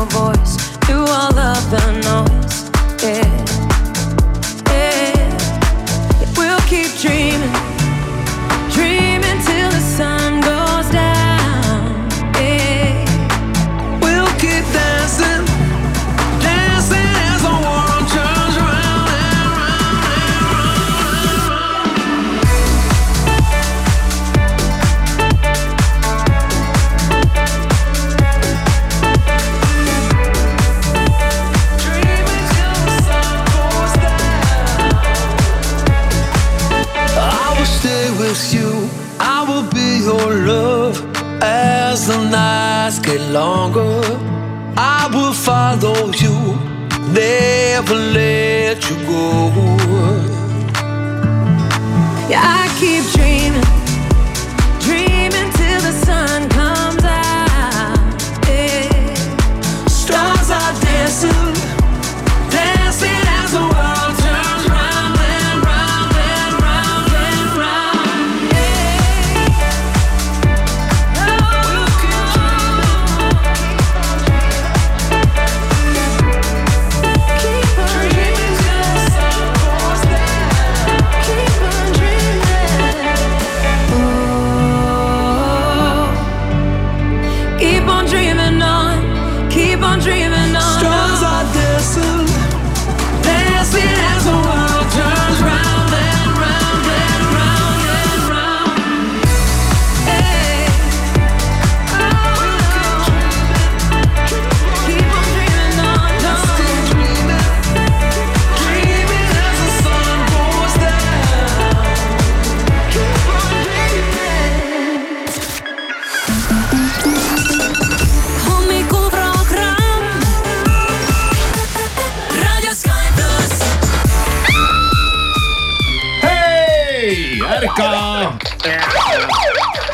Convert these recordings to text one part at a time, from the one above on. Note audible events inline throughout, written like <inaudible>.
your voice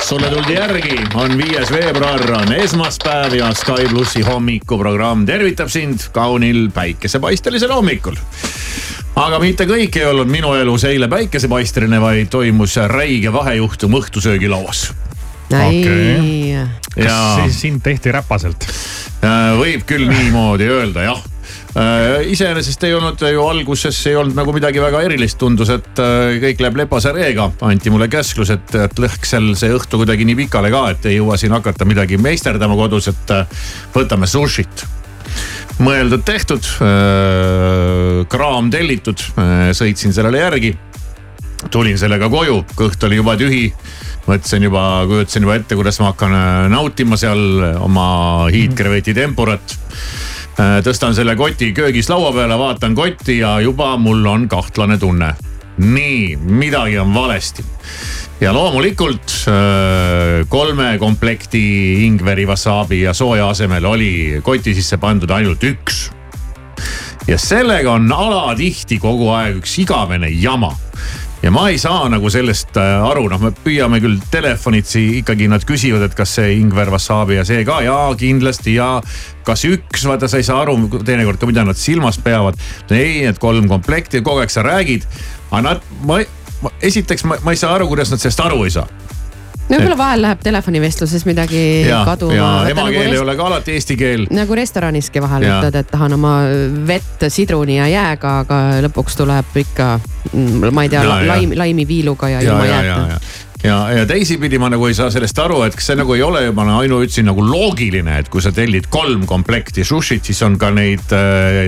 sulle tuldi järgi, on viies veebruar, on esmaspäev ja Sky plussi hommikuprogramm tervitab sind kaunil päikesepaistelisel hommikul aga mitte kõik ei olnud minu elus eile päikesepaisteline, vaid toimus räige vahejuhtum õhtusöögilauas. ja kas sind tehti räpaselt? Äh, võib küll niimoodi öelda, jah. Iseenesest ei olnud ju alguses ei olnud nagu midagi väga erilist, tundus, et äh, kõik läheb lepase reega. anti mulle käsklus, et, et lõhksel see õhtu kuidagi nii pikale ka, et ei jõua siin hakata midagi meisterdama kodus, et äh, võtame sushit mõeldud-tehtud, kraam tellitud, sõitsin sellele järgi. tulin sellega koju, kõht oli juba tühi. mõtlesin juba, kujutasin juba ette, kuidas ma hakkan äh, nautima seal oma hiidkreveti tempurat. Tõstan selle koti köögis laua peale, vaatan kotti ja juba mul on kahtlane tunne. nii, midagi on valesti. Ja loomulikult äh, kolme komplekti ingveri, wasabi ja sooja asemel oli koti sisse pandud ainult üks. ja sellega on alatihti kogu aeg üks igavene jama. Ja ma ei saa nagu sellest äh, aru, noh, me püüame küll telefonitsi ikkagi nad küsivad, et kas see ingver, wasabi ja see ka. Ja kindlasti ja kas üks, vaata sa ei saa aru teinekord ka, mida nad silmas peavad. ei, need kolm komplekti, kogu aeg sa räägid, aga nad, ma, ma, esiteks ma, ma ei saa aru, kuidas nad sellest aru ei saa. no võib-olla vahel läheb telefonivestluses midagi ja, kaduma. ja emakeel ei ole ka alati eesti keel. nagu restoraniski vahel Jaa. ütled, et tahan oma vett sidruni ja jääga, aga lõpuks tuleb ikka, ma ei tea Ja,, ja. laim, laimiviiluga ja, ja, ilma ja, ja, jääta ja, ja, teisipidi ma nagu ei saa sellest aru, et kas see nagu ei ole juba ainuüksi nagu loogiline, et kui sa tellid kolm komplekti sushit, siis on ka neid,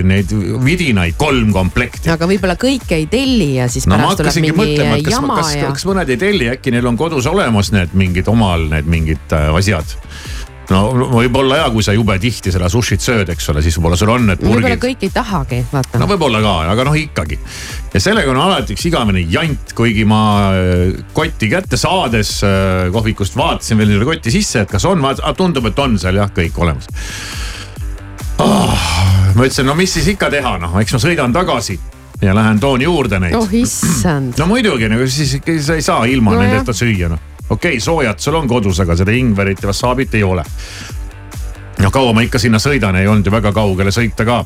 neid vidinaid kolm komplekti. aga võib-olla kõike ei telli ja siis no pärast tuleb mingi mõtlema, kas, jama kas, ja kas mõned ei telli, äkki neil on kodus olemas need mingid omal need mingid äh, asjad. No võib-olla ja kui sa jube tihti seda sushit sööd, eks ole, siis võib-olla sul on need võib-olla purgid. kõik ei tahagi, vaata no. võib-olla ka, aga noh ikkagi. ja sellega on alati üks igavene jant, kuigi ma äh, kotti kätte saades äh, kohvikust vaatasin veel selle kotti sisse, et kas on, tundub, et on seal jah, kõik olemas oh,. ma ütlesin, no mis siis ikka teha, noh, eks ma sõidan tagasi ja lähen toon juurde neid oh issand, no muidugi, nagu siis ikka sa ei saa ilma No nendeta süüa noh. Okei okay,, soojat sul on kodus, aga seda ingverit ja wasaabit ei ole. no kaua ma ikka sinna sõidan, ei olnud ju väga kaugele sõita ka.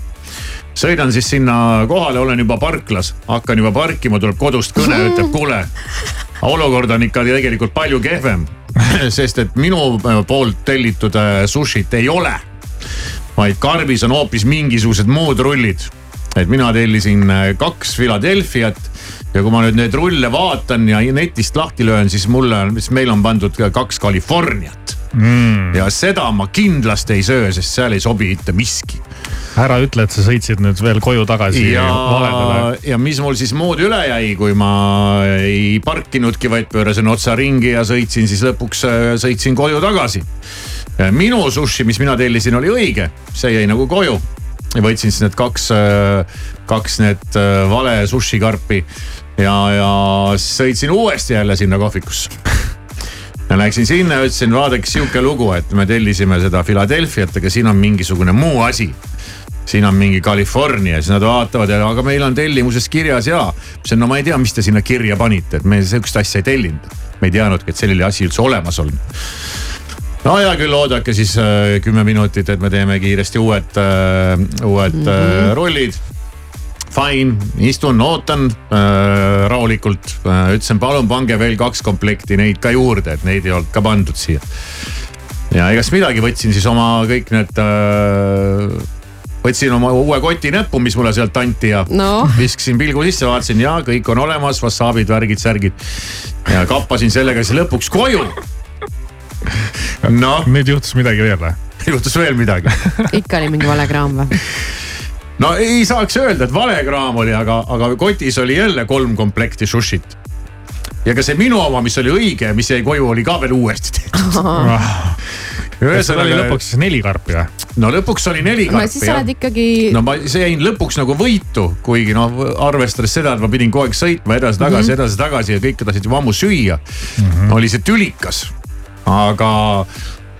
sõidan siis sinna kohale, olen juba parklas, hakkan juba parkima, tuleb kodust kõne, ütleb kuule. olukord on ikka tegelikult palju kehvem, <laughs> sest et minu poolt tellitud äh, sushit ei ole vaid karbis on hoopis mingisugused muud rullid. et mina tellisin äh, kaks Philadelphiat ja kui ma nüüd neid rulle vaatan ja netist lahti löön, siis mulle on, siis meil on pandud ka kaks Californiat. Mm.. ja seda ma kindlasti ei söö, sest seal ei sobi mitte miski. Ära ütle, et sa sõitsid nüüd veel koju tagasi ja ja mis mul siis muud üle jäi, kui ma ei parkinudki, vaid pöörasin otsa ringi ja sõitsin siis lõpuks, äh, sõitsin koju tagasi. minu sushi, mis mina tellisin, oli õige, see jäi nagu koju. Võtsin siis need kaks, äh, kaks need äh, vale sushi karpi ja, ja sõitsin uuesti jälle sinna kohvikusse <laughs> ja läksin sinna ja ütlesin, vaadake sihuke lugu, et me tellisime seda Philadelphiat, aga siin on mingisugune muu asi siin on mingi California, siis nad vaatavad ja aga meil on tellimuses kirjas ja. ma ütlesin, no ma ei tea, mis te sinna kirja panite, et me sihukest asja ei tellinud. me ei teadnudki, et selline asi üldse olemas on no hea küll, oodake siis äh, kümme minutit, et me teeme kiiresti uued äh,, uued mm -hmm. äh, rollid. Fine, istun, ootan äh, rahulikult äh,. ütlesin, palun pange veel kaks komplekti neid ka juurde, et neid ei olnud ka pandud siia. ja egas midagi, võtsin siis oma kõik need äh, võtsin oma uue koti näppu, mis mulle sealt anti ja no. viskasin pilgu sisse, vaatasin ja kõik on olemas, wassaabid, värgid, särgid. ja kappasin sellega siis lõpuks koju noh. nüüd juhtus midagi veel või? <laughs> juhtus veel midagi ikka oli mingi vale kraam või? <laughs> no ei saaks öelda, et vale kraam oli, aga, aga kotis oli jälle kolm komplekti sushit. ja ka see minu oma, mis oli õige, mis jäi koju, oli ka veel uuesti tehtud <laughs> ühesõnaga oli lõpuks siis neli karpi või? no lõpuks oli neli karpi jah. siis sa oled ikkagi. no ma, see jäin lõpuks nagu võitu, kuigi noh, arvestades seda, et ma pidin kogu aeg sõitma edasi-tagasi mm -hmm., edasi-tagasi ja kõik tahtsid juba ammu süüa mm. -hmm. oli see tülikas aga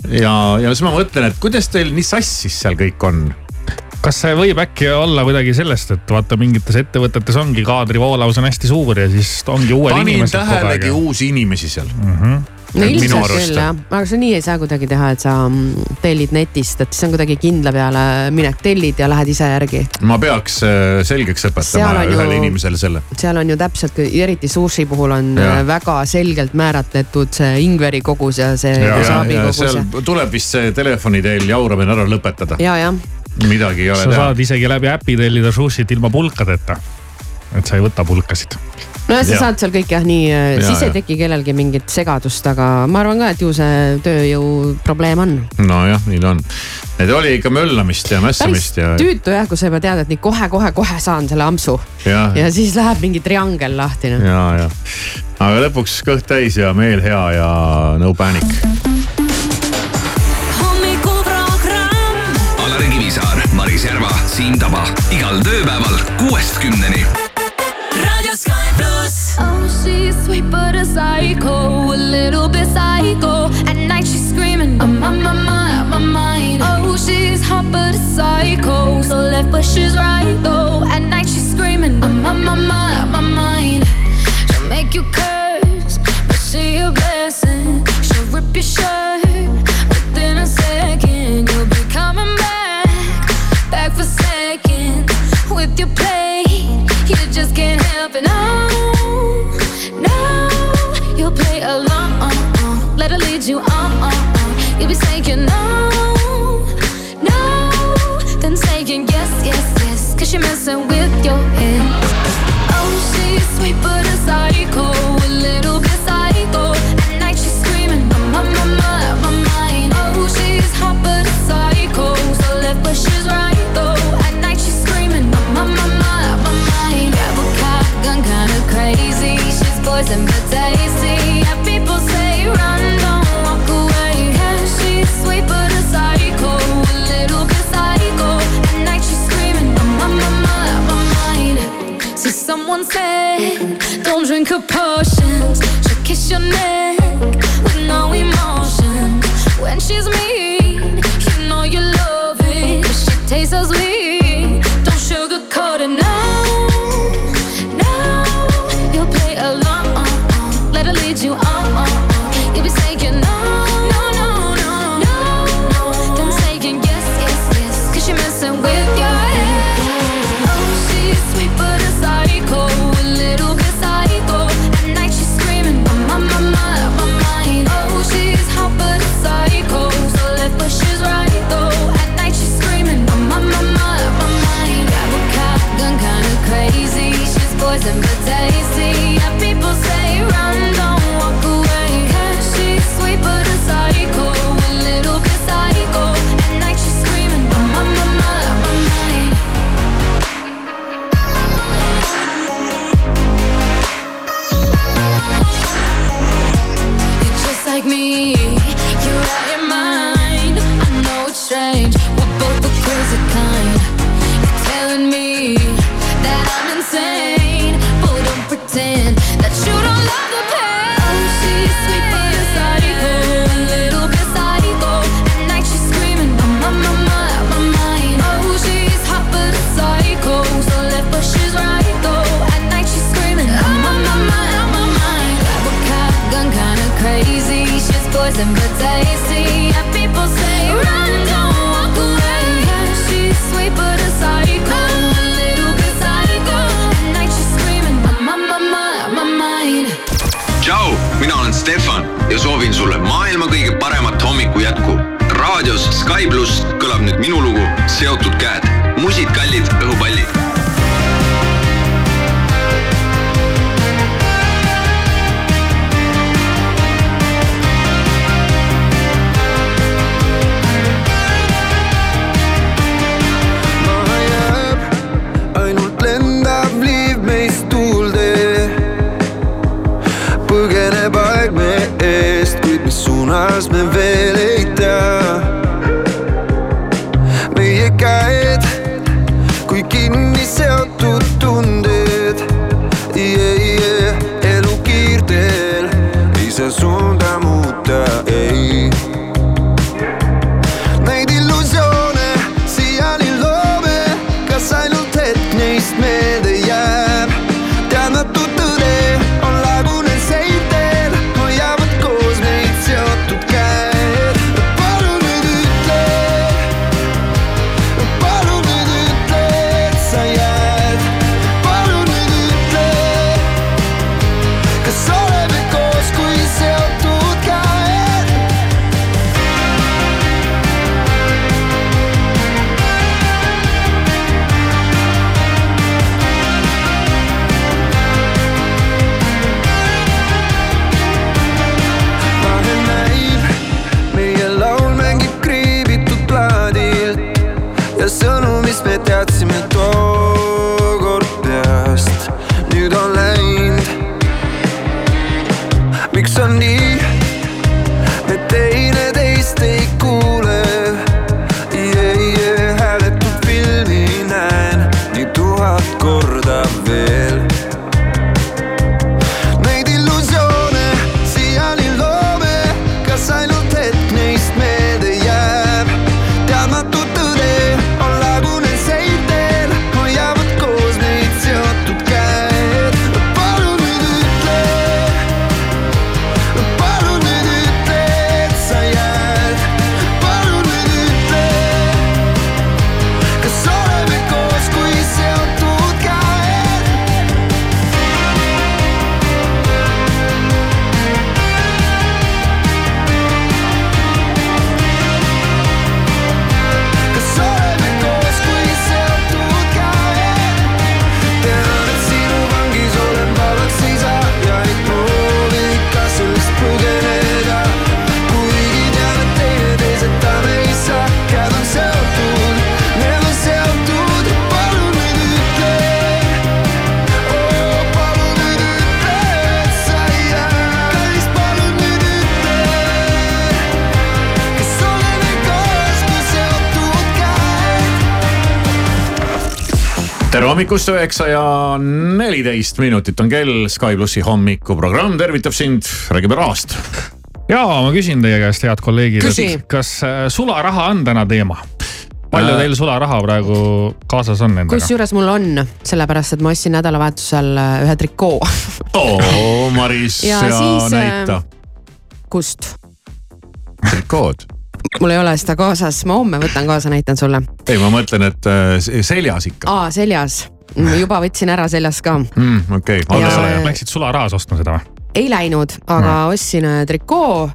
ja, ja siis ma mõtlen, et kuidas teil nii sassis seal kõik on? Kas see võib äkki olla kuidagi sellest, et vaata mingites ettevõtetes ongi kaadrivoolavus on hästi suur ja siis ongi uued panin inimesed panin tähelegi uusi inimesi seal mm. -hmm no ilmselt küll jah, aga sa nii ei saa kuidagi teha, et sa mm, tellid netist, et see on kuidagi kindla peale minek, tellid ja lähed ise järgi. ma peaks äh, selgeks õpetama ühele ju, inimesele selle. seal on ju täpselt, eriti sushi puhul on ja. Äh, väga selgelt määratletud see ingveri kogus ja see wasaabi kogus. tuleb vist see telefoni teel jauramine ära lõpetada. ja, jah midagi ei ole sa teha. sa saad isegi läbi äpi tellida sushit ilma pulkadeta. et sa ei võta pulkasid nojah, sa ja. saad seal kõik jah nii, äh, siis ei teki kellelgi mingit segadust, aga ma arvan ka, et ju see tööjõu probleem on. nojah, nii ta on. et oli ikka möllamist ja mässamist ja. tüütu jah, kui sa juba tead, et nii kohe-kohe-kohe saan selle ampsu. ja siis läheb mingi triangel lahti noh. ja, ja, aga lõpuks kõht täis ja meel hea ja no panic. Siim Taba igal tööpäeval kuuest kümneni Oh, she's sweet but a psycho, a little bit psycho. At night she's screaming, I'm on my mind, my mind. Oh, she's hot but a psycho, so left but she's right though. At night she's screaming, I'm on my mind, my mind. She'll make you curse, but she a blessing. She'll rip your shirt with your play. Potions. She'll kiss your neck with no emotion. When she's mean, seotud käed, hommikust, üheksa ja neliteist minutit on kell, Sky plussi hommikuprogramm tervitab sind, räägime rahast. ja ma küsin teie käest, head kolleegid Küsi., kas äh, sularaha on täna teema? palju Äh. teil sularaha praegu kaasas on endaga? kusjuures mul on, sellepärast et ma ostsin nädalavahetusel äh, ühe trikoo. oo, Maris <laughs> ja, Ja siis, näita kust? trikood. mul ei ole seda kaasas, ma homme võtan kaasa, näitan sulle. ei, ma mõtlen, et seljas ikka aa, seljas. Juba võtsin ära seljas ka. mm,. okei okay., Ja-. Läksid sularahas ostma seda või? ei läinud, aga ostsin äh, trikoo.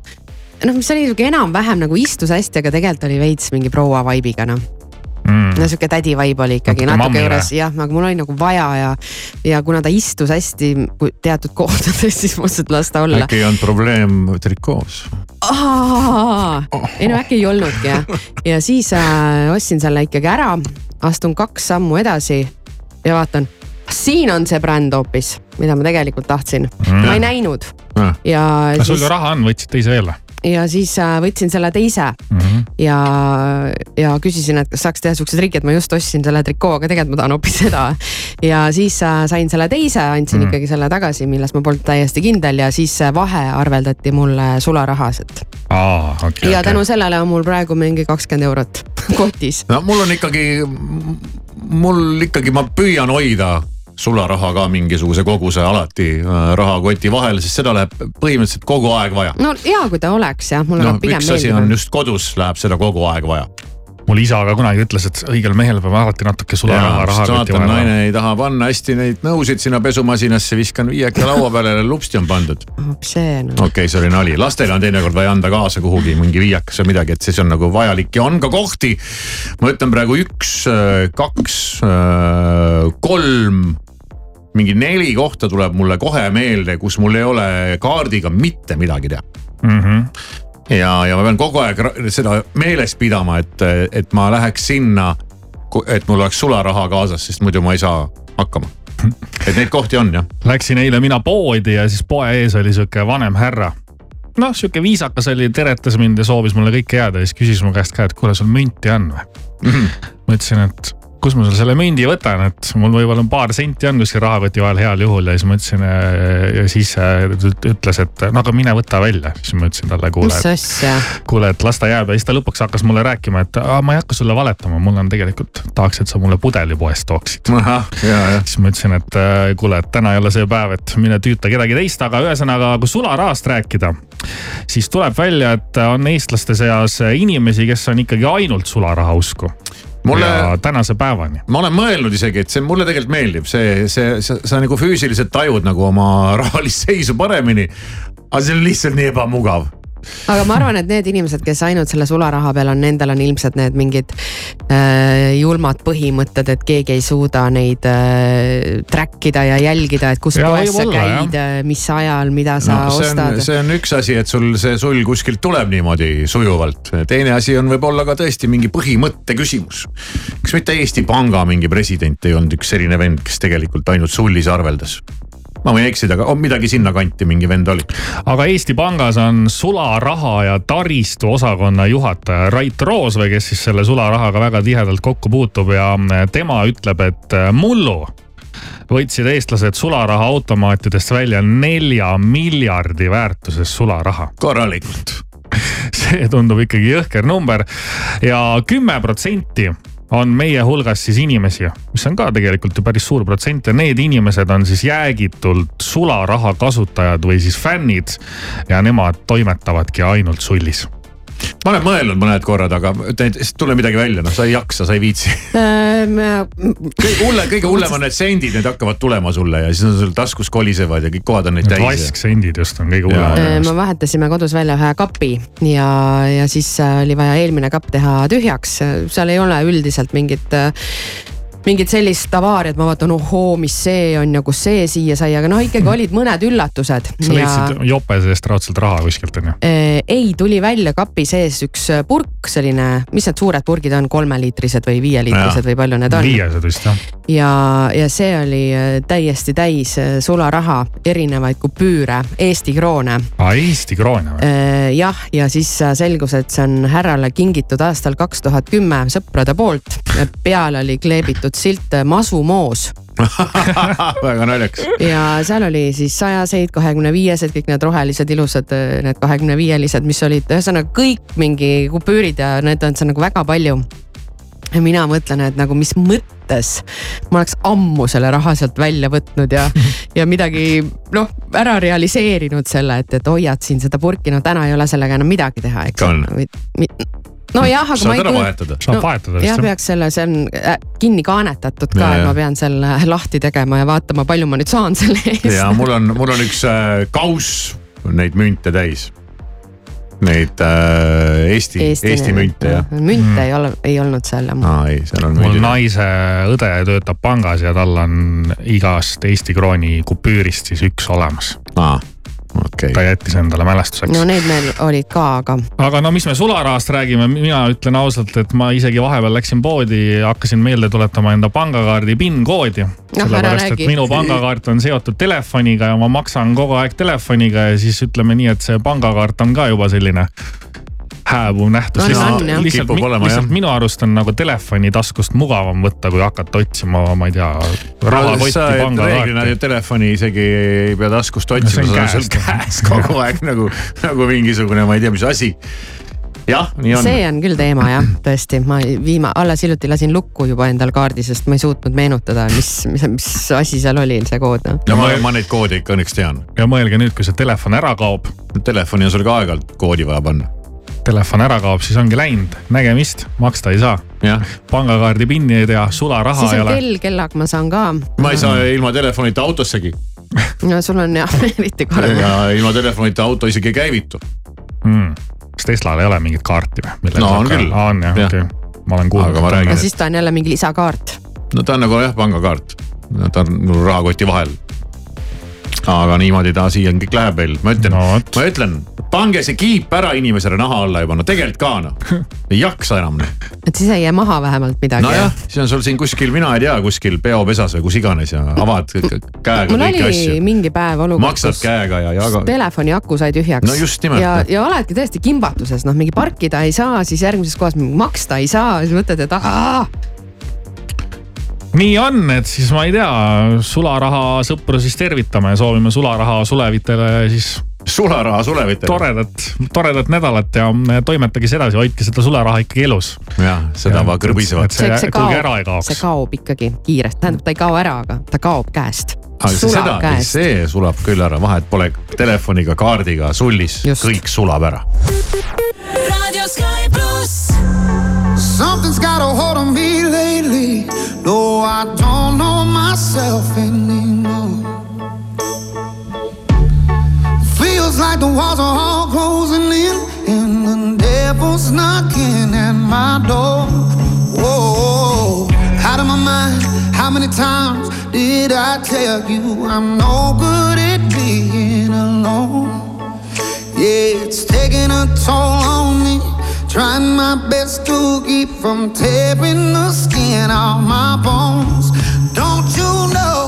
noh, mis oli sihuke enam-vähem nagu istus hästi, aga tegelikult oli veits mingi proua vibe'iga noh. Mm. no sihuke tädi vibe oli ikkagi Natuke natuke juures jah, aga mul oli nagu vaja ja, ja kuna ta istus hästi kui teatud kohtades, <laughs> siis mõtlesin, et las ta olla. äkki on probleem trikoos? ei no äkki ei olnudki jah, ja siis äh, ostsin selle ikkagi ära, astun kaks sammu edasi ja vaatan, siin on see bränd hoopis, mida ma tegelikult tahtsin mm., ma ei näinud ja kas sul ju, raha on, võtsid teise veel või ja siis äh, võtsin selle teise mm? -hmm. ja, ja küsisin, et kas saaks teha siukse triki, et ma just ostsin selle trikoo, aga tegelikult ma tahan hoopis seda. ja siis äh, sain selle teise, andsin mm. ikkagi selle tagasi, milles ma polnud täiesti kindel ja siis see vahe arveldati mulle sularahas, et aa, okei okay,. ja tänu sellele on mul praegu mingi kakskümmend eurot <laughs> kotis. no mul on ikkagi, mul ikkagi, ma püüan hoida sularaha ka mingisuguse koguse alati äh, rahakoti vahel, sest seda läheb põhimõtteliselt kogu aeg vaja. no hea, kui ta oleks jah, mulle no no, pigem üks asi on just kodus läheb seda kogu aeg vaja. Mul isa ka kunagi ütles, et õigel mehel peab alati natuke sularaha vaatan, naine ei taha panna hästi neid nõusid sinna pesumasinasse, viskan viieka laua peale ja lupsti on pandud. see no. okei okay,, see oli nali, lastele on teinekord vaja anda kaasa kuhugi mingi viiakas või midagi, et siis on nagu vajalik ja on ka kohti. ma ütlen praegu üks, kaks, kolm mingi neli kohta tuleb mulle kohe meelde, kus mul ei ole kaardiga mitte midagi teha mm. -hmm ja, ja ma pean kogu aeg seda meeles pidama, et, et ma läheks sinna, et mul oleks sularaha kaasas, sest muidu ma ei saa hakkama. et neid kohti on jah. Läksin eile mina poodi ja siis poe ees oli sihuke vanem härra noh, sihuke viisakas oli, teretas mind ja soovis mulle kõike head ja siis küsis mu käest ka, et kuule, sul münti on või? -hmm. ma ütlesin, et kus ma selle mündi võtan, et mul võib-olla paar senti on kuskil rahakoti vahel heal juhul ja siis ma ütlesin ja siis ütles, et no aga mine võta välja. siis ma ütlesin talle, kuule, et kuule, et las ta jääb ja siis ta lõpuks hakkas mulle rääkima, et ma ei hakka sulle valetama, mul on tegelikult, tahaks, et sa mulle pudeli poest tooksid. siis ma ütlesin, et kuule, et täna ei ole see päev, et mine tüüta kedagi teist, aga ühesõnaga, kui sularahast rääkida, siis tuleb välja, et on eestlaste seas inimesi, kes on ikkagi ainult sularaha usku mulle, ja tänase päevani. ma olen mõelnud isegi, et see mulle tegelikult meeldib, see, see, sa, sa nagu füüsiliselt tajud nagu oma <laughs> rahalist seisu paremini. aga see on lihtsalt nii ebamugav aga ma arvan, et need inimesed, kes ainult selle sularaha peal on, nendel on ilmselt need mingid äh, julmad põhimõtted, et keegi ei suuda neid äh, track ida ja jälgida, et kus poes sa käid, äh, mis ajal, mida sa no, ostad. see on üks asi, et sul see sul kuskilt tuleb niimoodi sujuvalt. teine asi on võib-olla ka tõesti mingi põhimõtte küsimus. kas mitte Eesti Panga mingi president ei olnud üks selline vend, kes tegelikult ainult sullis arveldas? Ma võin eksida, aga on midagi sinnakanti mingi vend oli. aga Eesti Pangas on sularaha ja taristu osakonna juhataja Rait Roosvee, kes siis selle sularahaga väga tihedalt kokku puutub ja tema ütleb, et mullu võtsid eestlased sularahaautomaatidest välja nelja miljardi väärtuses sularaha. korralikult <laughs> see tundub ikkagi jõhker number ja kümme protsenti on meie hulgas siis inimesi, mis on ka tegelikult ju päris suur protsent ja need inimesed on siis jäägitult sularaha kasutajad või siis fännid ja nemad toimetavadki ainult sullis ma olen mõelnud mõned korrad, aga tule midagi välja, noh, sa ei jaksa, sa ei viitsi ähm, kõige hulle, kõige hullem on need sendid, need hakkavad tulema sulle ja siis on sul taskus kolisevad ja kõik kohad on neid täis. vasksendid just on kõige hullemad. Äh, me vahetasime kodus välja ühe kapi ja, ja siis äh, oli vaja eelmine kapp teha tühjaks, seal ei ole üldiselt mingit äh, mingit sellist avaariat, ma vaatan, ohoo, mis see on ja kus see siia sai, aga noh, ikkagi olid mõned üllatused. sa leidsid ja... jope seest raudselt raha kuskilt on ju? Äh, ei, tuli välja kapi sees üks purk, selline, mis need suured purgid on, kolmeliitrised või viieliitrised või palju need on? viiesed vist jah. ja, ja see oli äh, täiesti täis äh, sularaha, erinevaid kupüüre, Eesti kroone. aa, Eesti kroone või? jah, ja siis selgus, et see on härrale kingitud aastal kaks tuhat kümme sõprade poolt. peale oli kleebitud silt äh, Masumoos <laughs> väga naljakas. ja seal oli siis sajaseid, kahekümne viiesed, kõik need rohelised ilusad, äh, need kahekümne viielised, mis olid ühesõnaga kõik mingi kupüürid ja need on seal nagu väga palju. ja mina mõtlen, et nagu mis mõttes ma oleks ammu selle raha sealt välja võtnud ja, <laughs> ja midagi noh, ära realiseerinud selle, et, et hoiad siin seda purki, no täna ei ole sellega enam midagi teha, eks. Nojah, aga saad ma ei. saad ära vahetada. saab no, vahetada. jah, peaks selle, see on äh, kinni kaanetatud ka, et ma pean selle lahti tegema ja vaatama, palju ma nüüd saan selle eest. ja mul on, mul on üks äh, kauss neid münte täis neid äh, Eesti, Eesti, Eesti münte jah. münte mm. ei ole, ei olnud seal jah. aa ei, seal on. mul naise õde töötab pangas ja tal on igast Eesti krooni kupüürist siis üks olemas. aa okay.. ta jättis endale mälestuseks. no need meil olid ka, aga. aga no mis me sularahast räägime, mina ütlen ausalt, et ma isegi vahepeal läksin poodi, hakkasin meelde tuletama enda pangakaardi PIN koodi no,. sellepärast, et minu pangakaart on seotud telefoniga ja ma maksan kogu aeg telefoniga ja siis ütleme nii, et see pangakaart on ka juba selline hääbuv nähtus no,. lihtsalt, no, lihtsalt, olema, lihtsalt minu arust on nagu telefoni taskust mugavam võtta, kui hakata otsima, ma ei tea, rahakotti, pangakaarti. reeglina ju telefoni isegi ei pea taskust otsima no,, see on sul käes kogu aeg nagu, nagu mingisugune, ma ei tea, mis asi jah, nii on. see on küll teema jah, tõesti, ma viima-, alles hiljuti lasin lukku juba endal kaardi, sest ma ei suutnud meenutada, mis, mis, mis asi seal oli, see kood no.. ja ma, ma neid koode ikka õnneks tean. ja mõelge nüüd, kui see telefon ära kaob. Telefoni on sul ka aeg-ajalt koodi vaja panna Telefon ära kaob, siis ongi läinud, nägemist, maksta ei saa. pangakaardi pinni ei tea, sularaha siis ei on ole. kell, kellaga ma saan ka. ma ei saa ilma telefonita autossegi <laughs> no sul on jah <laughs> eriti karm. ja ilma telefonita auto isegi ei käivitu. Mm. kas Teslal ei ole mingit kaarti või? No on küll. on jah, okei okay.. ma olen kuulnud. Aga ma räägin, no et- siis ta on jälle mingi lisakaart. no ta on nagu jah, pangakaart. ta on mul rahakoti vahel. Aga niimoodi ta siia kõik läheb veel, ma ütlen No ma ütlen, pange see kiip ära inimesele naha alla juba, no tegelikult ka noh. <laughs> ei jaksa enam noh. et siis ei jää maha vähemalt midagi. nojah, siis on sul siin kuskil, mina ei tea, kuskil peopesas või kus iganes ja avad käega mul kõiki oli asju. mingi päev olukord, maksad käega ja jaga. telefoni aku sai tühjaks. No just nimelt. ja, ja oledki tõesti kimbatuses, noh mingi parkida ei saa, siis järgmises kohas mingi maksta ei saa, siis mõtled, et ahaa. Nii on, et siis ma ei tea, sularaha sõpru siis tervitame ja soovime sularaha sulevitele siis sularaha sulevitele. toredat, toredat nädalat ja toimetage siis edasi, hoidke seda sularaha ikkagi elus. jah, seda va kõrbisevad. see, see, kaob, see. kaob ikkagi kiiresti, tähendab, ta ei kao ära, aga ta kaob käest. aga see sulab seda, see sulab küll ära, vahet pole telefoniga, kaardiga, sullis, kõik sulab ära. Something's got a hold on me lately. No, I don't know myself anymore. Feels like the walls are all closing in, and the devil's knocking at my door. Whoa, out of my mind. How many times did I tell you I'm no good at being alone? Yeah, it's taking a toll. Trying my best to keep from tearing the skin off my bones. Don't you know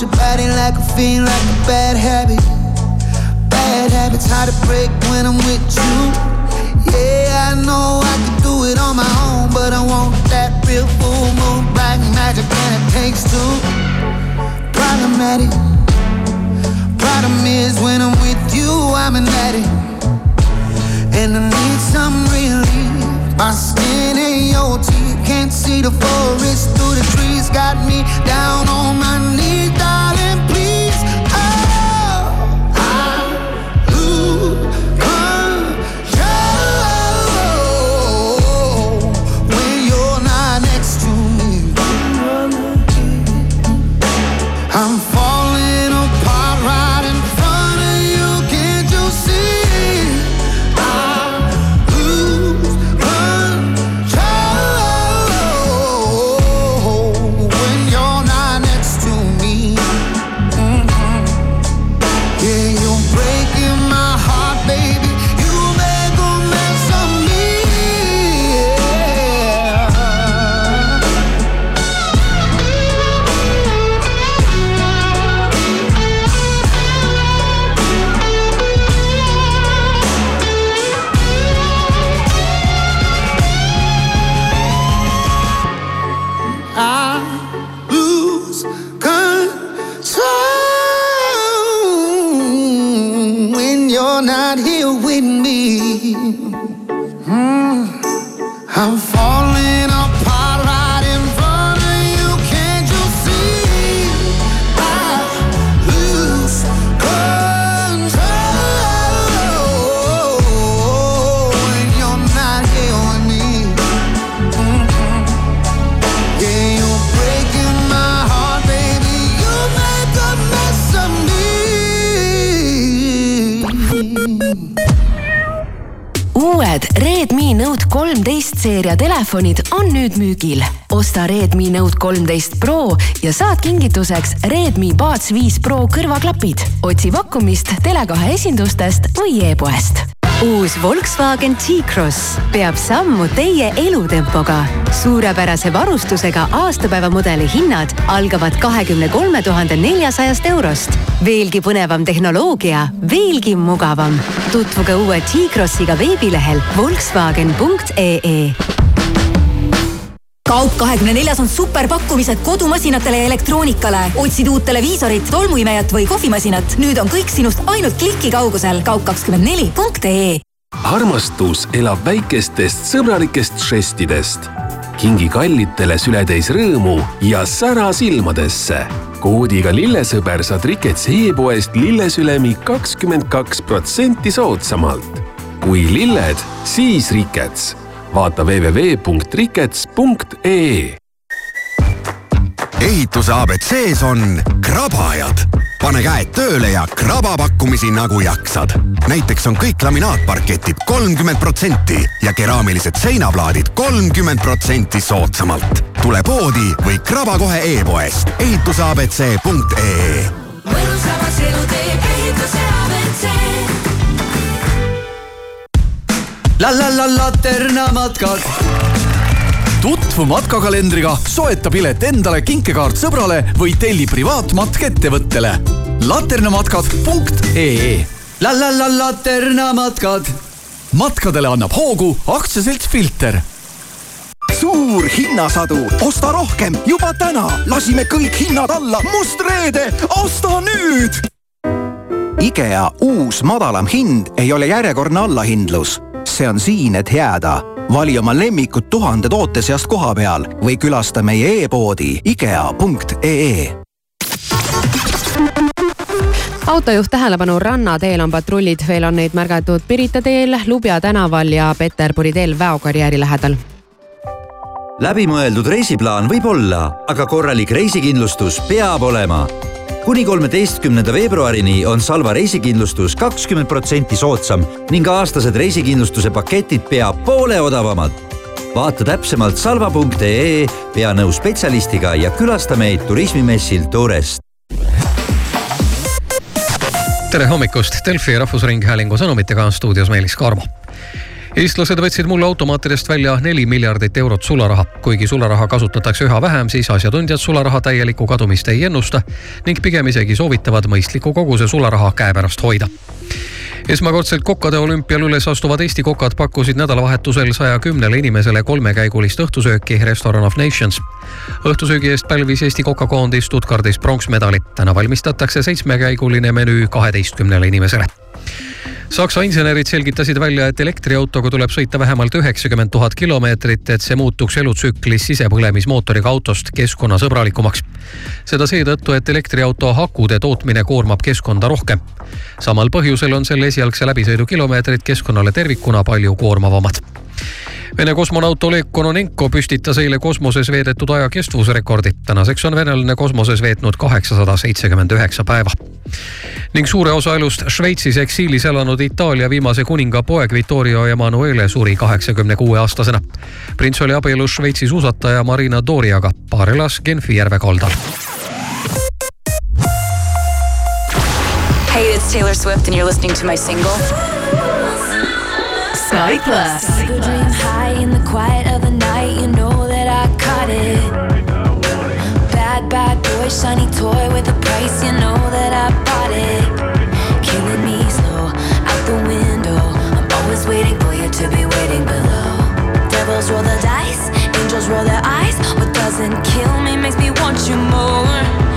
want your body like a fiend, like a bad habit. Bad habits hard to break when I'm with you. Yeah, I know I could do it on my own, but I want that real full moon, black magic, and it takes two. Problematic. Problem is, when I'm with you, I'm an addict, and I need some relief. My skin ain't your teeth, can't see the forest through the trees. Got me down on my knees, kolmteist Pro ja saad kingituseks Redmi Buds viis Pro kõrvaklapid. otsi pakkumist Tele2 esindustest või e-poest uus Volkswagen T-Cross peab sammu teie elutempoga. suurepärase varustusega aastapäevamudeli hinnad algavad kahekümne kolme tuhande neljasajast eurost. veelgi põnevam tehnoloogia, veelgi mugavam. tutvuge uue T-Crossiga veebilehel Volkswagen.ee kaup kahekümne neljas on superpakkumised kodumasinatele ja elektroonikale. otsid uut televiisorit, tolmuimejat või kohvimasinat? nüüd on kõik sinust ainult kliki kaugusel. kaup24.ee armastus elab väikestest sõbralikest žestidest. kingi kallitele sületäis rõõmu ja sära silmadesse. koodiga lillesõber saad Rikets e-poest lillesülemi kakskümmend kaks protsenti soodsamalt. kui lilled, siis Rikets vaata www.rikets.ee. ehituse abc-s on krabajad. pane käed tööle ja kraba pakkumisi nagu jaksad. näiteks on kõik laminaatparketid kolmkümmend protsenti ja keraamilised seinaplaadid kolmkümmend protsenti soodsamalt. tule poodi või kraba kohe e-poest ehituseabc.ee. mõnusamaks elu teeb ehituse la la la Laterna matkad. tutvu matkakalendriga, soeta pilet endale, kinkekaart sõbrale või telli privaatmatk ettevõttele. laternamatkad.ee la la la Laterna matkad. matkadele annab hoogu aktsiaselts Filter suur hinnasadu, osta rohkem juba täna, lasime kõik hinnad alla, must reede, osta nüüd. IKEA uus madalam hind ei ole järjekordne allahindlus see on siin, et jääda. vali oma lemmikud tuhande toote seast koha peal või külasta meie e-poodi ikea.ee autojuht tähelepanu, rannateel on patrullid, veel on neid märgatud Pirita teel, Lubja tänaval ja Peterburi teel väokarjääri lähedal. Läbimõeldud reisiplaan võib olla, aga korralik reisikindlustus peab olema kuni kolmeteistkümnenda veebruarini on Salva reisikindlustus kakskümmend protsenti soodsam ning aastased reisikindlustuse paketid pea poole odavamad. vaata täpsemalt salva.ee, pea nõu spetsialistiga ja külasta meid turismimessil Tourest. tere hommikust, Delfi Rahvusringhäälingu sõnumitega on stuudios Meelis Karmo eestlased võtsid mulle automaatidest välja neli miljardit eurot sularaha. kuigi sularaha kasutatakse üha vähem, siis asjatundjad sularaha täielikku kadumist ei ennusta ning pigem isegi soovitavad mõistliku koguse sularaha käepärast hoida esmakordselt kokkade olümpial üles astuvad Eesti kokad pakkusid nädalavahetusel saja kümnele inimesele kolmekäigulist õhtusööki Restoran of Nations. õhtusöögi eest pälvis Eesti kokakoondis Stuttgardis pronksmedali. täna valmistatakse seitsmekäiguline menüü kaheteistkümnele inimesele Saksa insenerid selgitasid välja, et elektriautoga tuleb sõita vähemalt üheksakümmend tuhat kilomeetrit, et see muutuks elutsüklis sisepõlemismootoriga autost keskkonnasõbralikumaks. seda seetõttu, et elektriauto akude tootmine koormab keskkonda rohkem. Samal põhjusel on selle esialgse läbisõidu kilomeetrid keskkonnale tervikuna palju koormavamad Vene kosmonaut Oleg Kononenko püstitas eile kosmoses veedetud aja kestvusrekordi. tänaseks on venelane kosmoses veetnud kaheksasada seitsekümmend üheksa päeva. ning suure osa elust Šveitsis eksiilis elanud Itaalia viimase kuninga poeg Vittorio Emanuele suri kaheksakümne kuue aastasena. prints oli abielus Šveitsi suusataja Marina Doriaga, paar elas Genfi järve kaldal. Hey, it's Taylor Swift and you're listening to my single. Sky Plus. Dream high in the quiet of the night, you know that I caught it. Bad, bad boy, shiny toy with a price, you know that I bought it. Killing me slow, out the window. I'm always waiting for you to be waiting below. Devils roll the dice, angels roll their eyes. What doesn't kill me makes me want you more.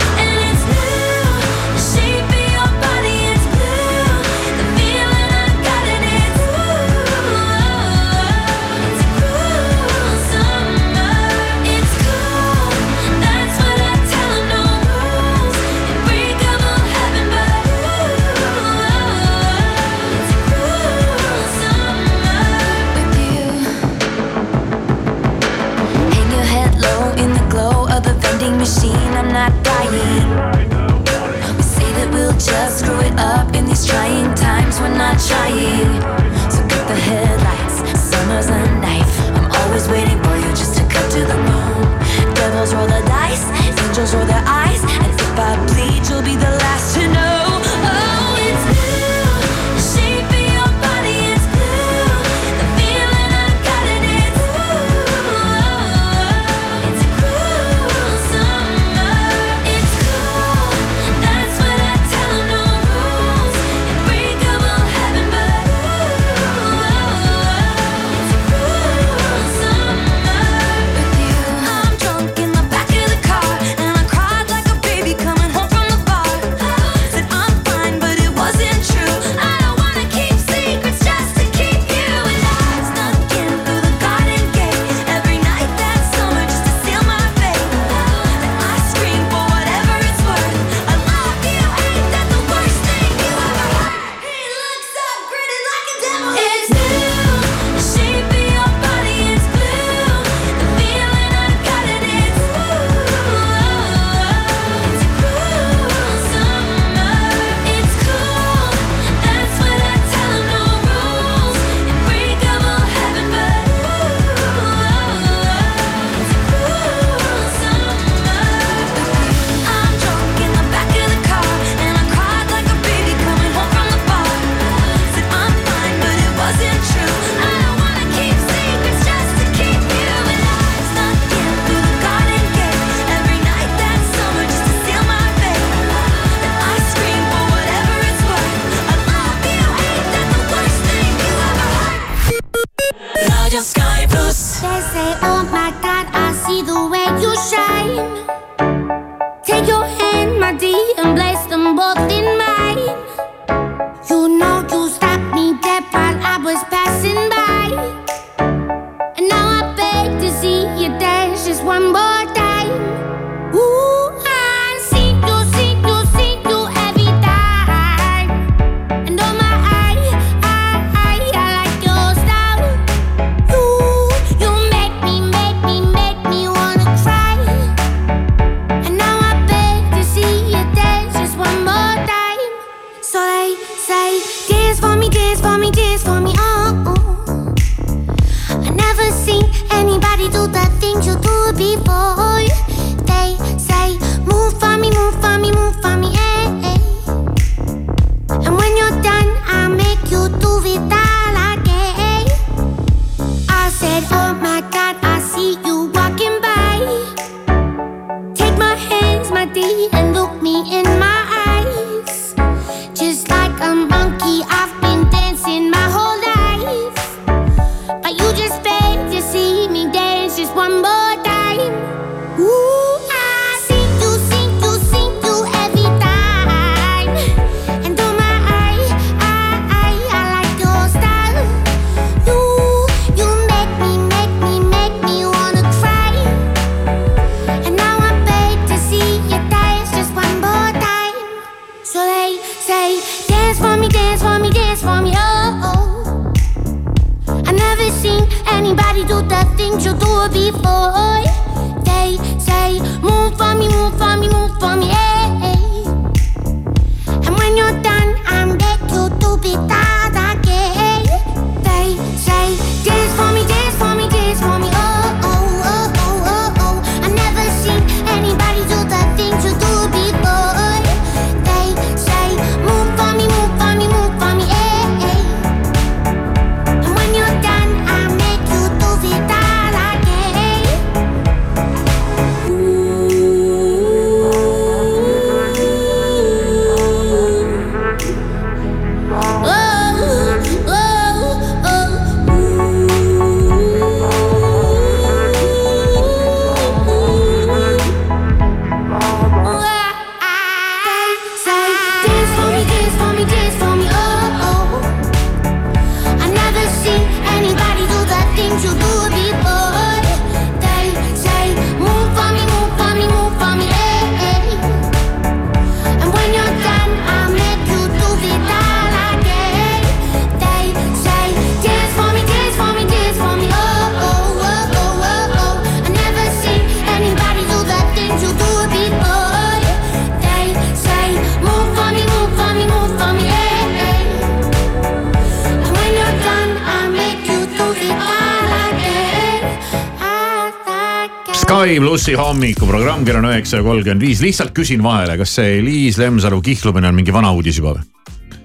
Sky plussi hommikuprogramm kell on üheksasada kolmkümmend viis, lihtsalt küsin vahele, kas see Liis Lemsalu kihlumine on mingi vana uudis juba või?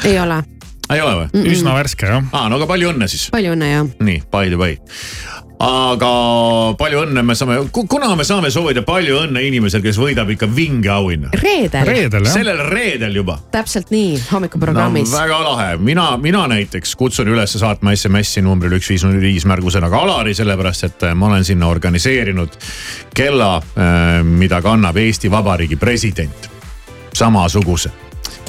ei ole, ei ole või? Mm-mm. Üsna värske jah. aa, no aga palju õnne siis. palju õnne ja. nii, by the way. Aga palju õnne me saame, kuna me saame soovida palju õnne inimesel, kes võidab ikka vinge auhinna? reedel. sellel reedel juba täpselt nii, hommikuprogrammis no,. väga lahe, mina, mina näiteks kutsun üles saatma SMS-i numbrile üks viis null viis märgusõnaga Alari, sellepärast et äh, ma olen sinna organiseerinud kella, mida kannab Eesti Vabariigi president. samasuguse.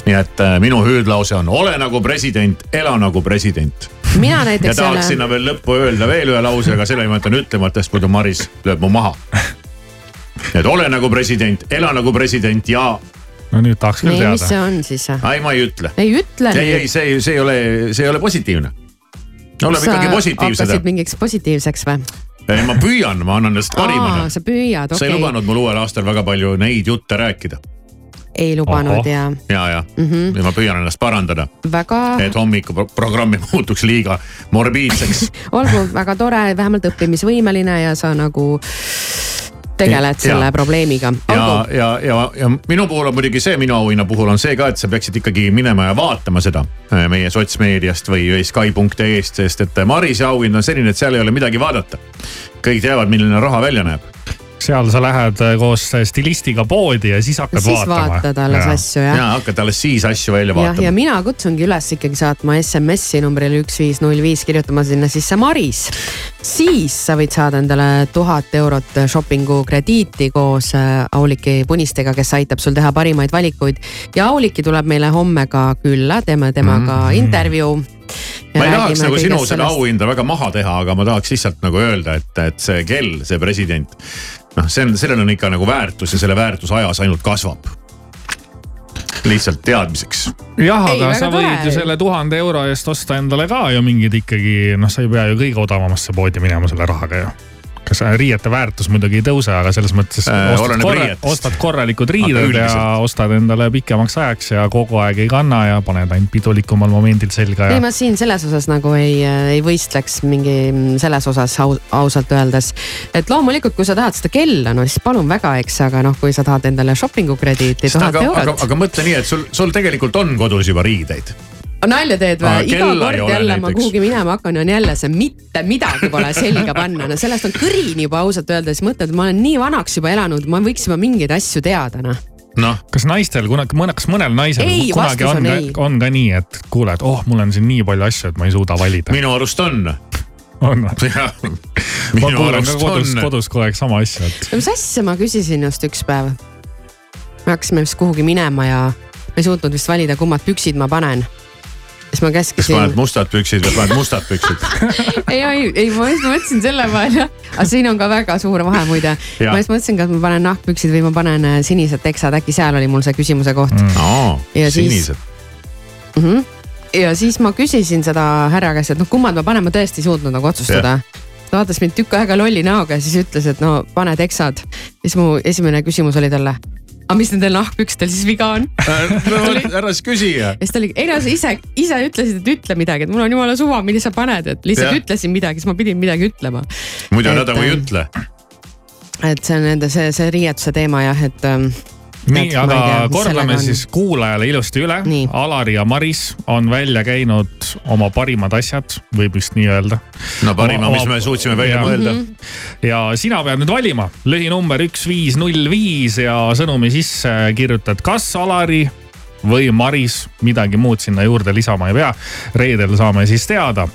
Nii et äh, minu hüüdlause on ole nagu president, ela nagu president. mina ja näiteks tahaks jälle, sinna veel lõppu öelda veel ühe lause, aga selle ma jätan ütlemata, sest muidu Maris lööb mu maha. <laughs> et ole nagu president, ela nagu president ja. no nüüd tahaks nii, mis see on siis? ei, ma ei ütle. ei ütle ei, ei, see, see ei ole, see ei ole positiivne. oleme ikkagi positiivsed. hakkasid mingiks positiivseks või? ei, ma püüan, ma annan endast parima. sa püüad, sa ei okei okay., lubanud mul uuel aastal väga palju neid jutte rääkida. Ei lubanud ja ja, ja mm, -hmm. ja ma püüan ennast parandada, väga, et hommikuprogramm ei <laughs> muutuks liiga morbiidseks. <laughs> olgu väga tore, vähemalt õppimisvõimeline ja sa nagu tegeled Ja. selle probleemiga. ja, ja, ja, ja minu puhul on muidugi see, minu auhinna puhul on see ka, et sa peaksid ikkagi minema ja vaatama seda äh, meie sotsmeediast või Sky.ee-st, sest et Marise auhind on selline, et seal ei ole midagi vaadata. kõik teavad, milline raha välja näeb. Seal sa lähed äh, koos stilistiga poodi ja siis hakkad Siis vaatama. vaatad alles asju, jah. ja hakkad alles siis asju välja jah, ja vaatama. mina kutsungi üles ikkagi saatma SMS-i numbrile üks viis null viis, kirjutama sinna sisse Maris. siis sa võid saada endale tuhat eurot shopping'u krediiti koos äh, Auliki Punistega, kes aitab sul teha parimaid valikuid. ja Auliki tuleb meile homme ka külla, teeme temaga mm -hmm. intervjuu. Ma ei tahaks nagu sinu seda auhinda väga maha teha, aga ma tahaks lihtsalt nagu öelda, et, et see kell, see president. noh, see on, sellel on ikka nagu väärtus ja selle väärtus ajas ainult kasvab. lihtsalt teadmiseks. jah, aga sa tore. võid ju selle tuhande euro eest osta endale ka ju mingid ikkagi noh, sa ei pea ju kõige odavamasse poodi minema selle rahaga ju. Kas riiete väärtus muidugi ei tõuse, aga selles mõttes Äh, ostad, korra, ostad korralikud riided ja ostad endale pikemaks ajaks ja kogu aeg ei kanna ja paned ainult pidulikumal momendil selga ei, ja ma siin selles osas nagu ei, ei võistleks mingi mm, selles osas au, ausalt öeldes. et loomulikult, kui sa tahad seda kella, no siis palun väga, eks, aga noh, kui sa tahad endale shopping'u krediiti tuhat eurot. aga mõtle nii, et sul, sul tegelikult on kodus juba riideid. Nalja teed või? iga kord jälle ma näiteks. kuhugi minema hakkan, on jälle see mitte midagi pole selga panna, no sellest on kõrini juba ausalt öeldes, mõtled, ma olen nii vanaks juba elanud, ma võiks juba mingeid asju teada, noh. noh, kas naistel kunagi, kas mõnel naisel Ei, kunagi on, on ei. on ka nii, et kuule, et oh, mul on siin nii palju asju, et ma ei suuda valida. minu arust on. on <laughs> või? ma kuulen ka kodus, on. kodus kogu aeg sama asja, et mis asja ma küsisin just üks päev? me hakkasime vist kuhugi minema ja ma ei suutnud vist valida, kummad püksid ma panen. Siis ma kas käskisin paned. mustad püksid või paned mustad püksid? <laughs> ei, ei, ei, ma just mõtlesin selle peale, aga siin on ka väga suur vahe muide. Ma just mõtlesin, kas ma panen nahkpüksid või ma panen äh, sinised teksad, äkki seal oli mul see küsimuse koht Mm. aa, Ja siis- sinised. mm. -hmm. ja siis ma küsisin seda härra käest, et noh, kummad ma panen, ma tõesti ei suutnud nagu otsustada. ta vaatas mind tükk aega lolli näoga ja siis ütles, et no pane teksad. siis mu esimene küsimus oli talle, aga mis nendel nahkpükstel siis viga on? <laughs> ära siis küsi. ja siis ta oli, ei no sa ise, ise ütlesid, et ütle midagi, et mul on jumala suva, mille sa paned, et lihtsalt ja. ütlesin midagi, siis ma pidin midagi ütlema. muidu Et, nad nagu ei ähm, ütle. et see on nende see, see riietuse teema jah, et ähm, nii, aga kordame siis kuulajale ilusti üle. Alari ja Maris on välja käinud oma parimad asjad, võib vist nii öelda. no parima, mis me suutsime välja mõelda. ja sina pead nüüd valima lühinumber üks, viis, null, viis ja sõnumi sisse kirjutad, kas Alari või Maris, midagi muud sinna juurde lisama ei pea. reedel saame siis teada,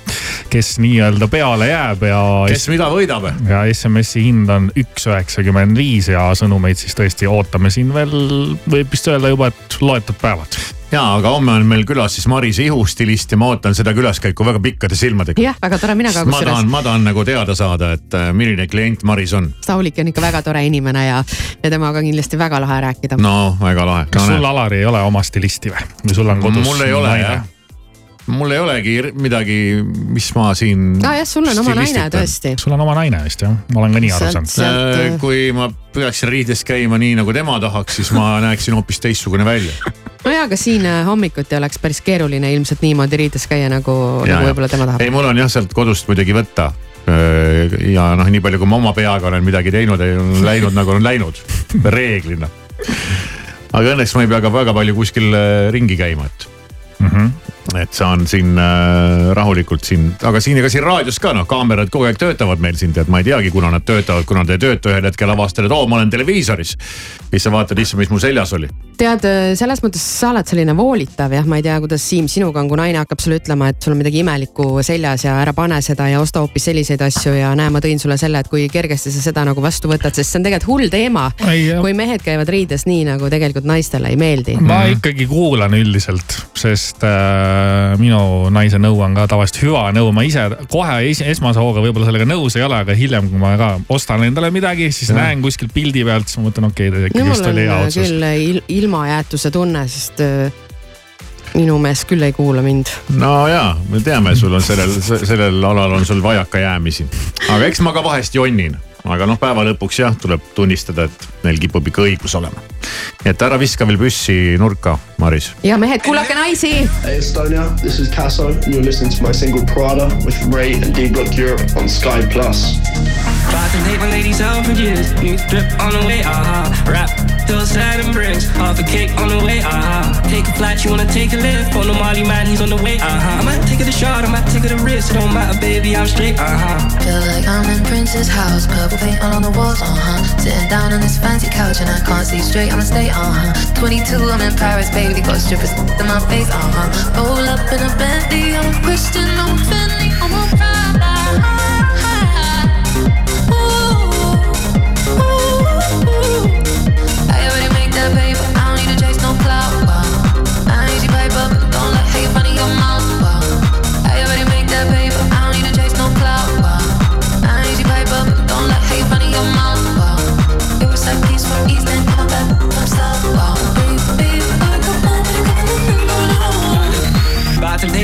kes nii-öelda peale jääb ja. kes mida võidab? ja SMS-i hind on üks üheksakümmend viis ja sõnumeid siis tõesti ootame siin veel, võib vist öelda juba, et loetud päevad. ja, aga homme on meil külas siis Marise ihustilist ja ma ootan seda külaskäiku väga pikkade silmadega. jah, väga tore, mina ka ma tahan, kusjuures. ma tahan nagu teada saada, et äh, milline klient Maris on. Saulik on ikka väga tore inimene ja, ja temaga kindlasti väga lahe rääkida. no väga lahe. kas sul, Alari, ei ole oma stilisti või? või sul on kodus mul ei ole naine? jah. Mul ei olegi midagi, mis ma siin. aa jah, sul on oma naine tõesti. sul on oma naine vist jah, ma olen ka nii aru saanud. Äh, kui ma peaksin riides käima nii nagu tema tahaks, siis ma <laughs> näeksin hoopis teistsugune välja. no ja, aga siin äh, hommikuti oleks päris keeruline ilmselt niimoodi riides käia, nagu, nagu võib-olla tema tahab. ei, mul on jah sealt kodust muidugi võtta. ja noh, nii palju, kui ma oma peaga olen midagi teinud, ei ole läinud nagu on läinud, reeglina. aga õnneks ma ei pea ka väga palju kuskil äh, ringi käima, et mm. -hmm. Et saan siin äh, rahulikult siin, aga siin ega siin raadios ka noh, kaamerad kogu aeg töötavad meil siin, tead, ma ei teagi, kuna nad töötavad, kuna nad ei tööta, ühel hetkel avastad, et oo, ma olen televiisoris. siis sa vaatad, issand, mis mu seljas oli. tead, selles mõttes sa oled selline voolitav jah, ma ei tea, kuidas Siim sinuga on, kui naine hakkab sulle ütlema, et sul on midagi imelikku seljas ja ära pane seda ja osta hoopis selliseid asju ja näe, ma tõin sulle selle, et kui kergesti sa seda nagu vastu võtad, sest see on tegelikult hull teema. kui mehed käivad riides nii nagu tegelikult naistele ei meeldi. ma ikkagi kuulan üldiselt, sest äh, minu naise nõu on ka tavaliselt hüva nõu, ma ise kohe es esmase hooga võib-olla sellega nõus ei ole, aga hiljem, kui ma ka ostan endale midagi, siis Jah. näen kuskilt pildi pealt, siis ma mõtlen, okei okay,, mul vist on oli hea äh, otsus. küll il ilmajäetuse tunne, sest äh, minu mees küll ei kuula mind. no ja, me teame, sul on sellel, sellel alal on sul vajakajäämisi. aga eks ma ka vahest jonnin, aga noh, päeva lõpuks jah, tuleb tunnistada, et neil kipub ikka õigus olema. nii et ära viska veel püssi nurka, Maris. ja mehed, kuulake naisi. Hey Estonia, this is Tasso, and you're listening to my single Prada with Ray and D Block Europe on Sky Plus. Tried to take my ladies out for years. New drip on the way, aha. Rap till Saturn brings. Half a cake on the way, aha. Take a flight, you wanna take a lift. On the Molly man, he's on the way, aha. I might take it a shot, I might take it a risk. It don't matter, baby, I'm straight, aha. Feel like I'm in Prince's house, purple paint all on the walls, uh huh. Sitting down on this fancy couch and I can't see straight, I'ma stay, uh huh. 22, I'm in Paris, baby, got strippers in my face, uh huh. Roll up in a Bentley, I'm a Christian, I'm a Bentley, I'm a Prada.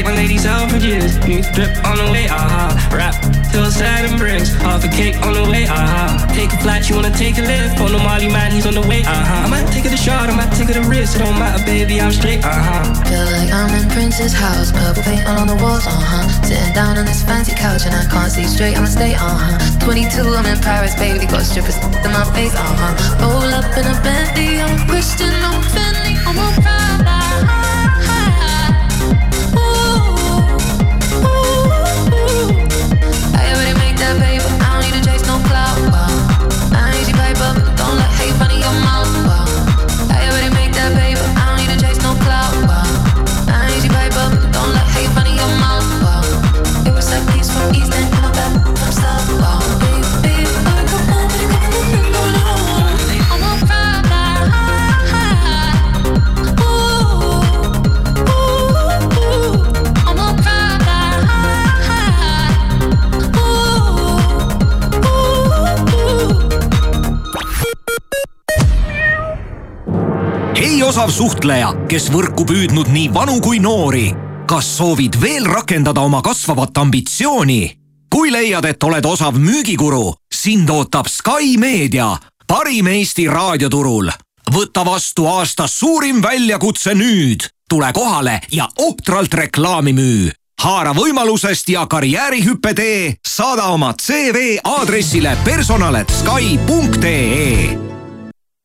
Take my for years. New drip on the way, aha. Rap till Saturn brings. Half a cake on the way, aha. Take a flight, you wanna take a lift. On the Molly man, he's on the way, aha. I might take it a shot, I might take it a risk. It don't matter, baby, I'm straight, aha. Feel like I'm in Prince's house, purple paint all on the walls, uh huh. Sitting down on this fancy couch and I can't see straight, I'ma stay, uh huh. 22, I'm in Paris, baby, got strippers in my face, uh huh. Roll up in a Bentley, osav suhtleja, kes võrku püüdnud nii vanu kui noori. kas soovid veel rakendada oma kasvavat ambitsiooni? kui leiad, et oled osav müügikuru, sind ootab Sky Meedia, parim Eesti raadioturul. võta vastu aasta suurim väljakutse nüüd. tule kohale ja ohtralt reklaami müü haara võimalusest ja karjäärihüppe tee, saada oma CV aadressile personal.sky.ee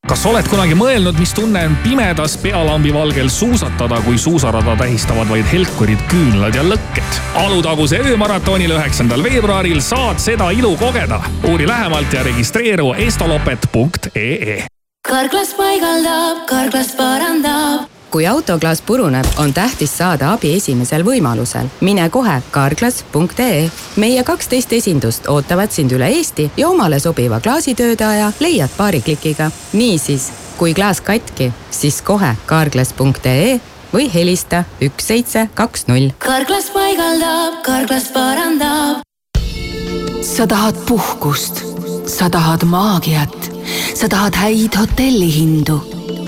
kas oled kunagi mõelnud, mis tunne on pimedas pealambi valgel suusatada, kui suusarada tähistavad vaid helkurid, küünlad ja lõkked? Alutaguse öömaratonil üheksandal veebruaril saad seda ilu kogeda. uuri lähemalt ja registreeru estolopet.ee. karklas paigaldab, karklas parandab. Kui autoklaas puruneb, on tähtis saada abi esimesel võimalusel. mine kohe karklas.ee. meie kaksteist esindust ootavad sind üle Eesti ja omale sobiva klaasitöötaja leiad paari klikiga. niisiis, kui klaas katki, siis kohe karklas.ee või helista üks seitse kaks null. karklas paigaldab, karklas parandab. sa tahad puhkust, sa tahad maagiat, sa tahad häid hotellihindu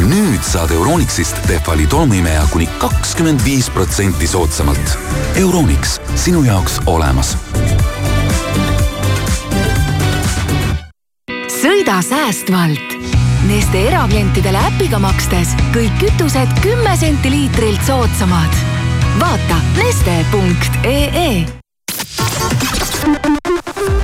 Nüüd saad Euronixist Tehvali tolmuimeja kuni kakskümmend viis protsenti soodsamalt. Euronix, sinu jaoks olemas. sõida säästvalt. Neste eraklientidele äpiga makstes kõik kütused kümme senti liitrilt soodsamad. vaata neste.ee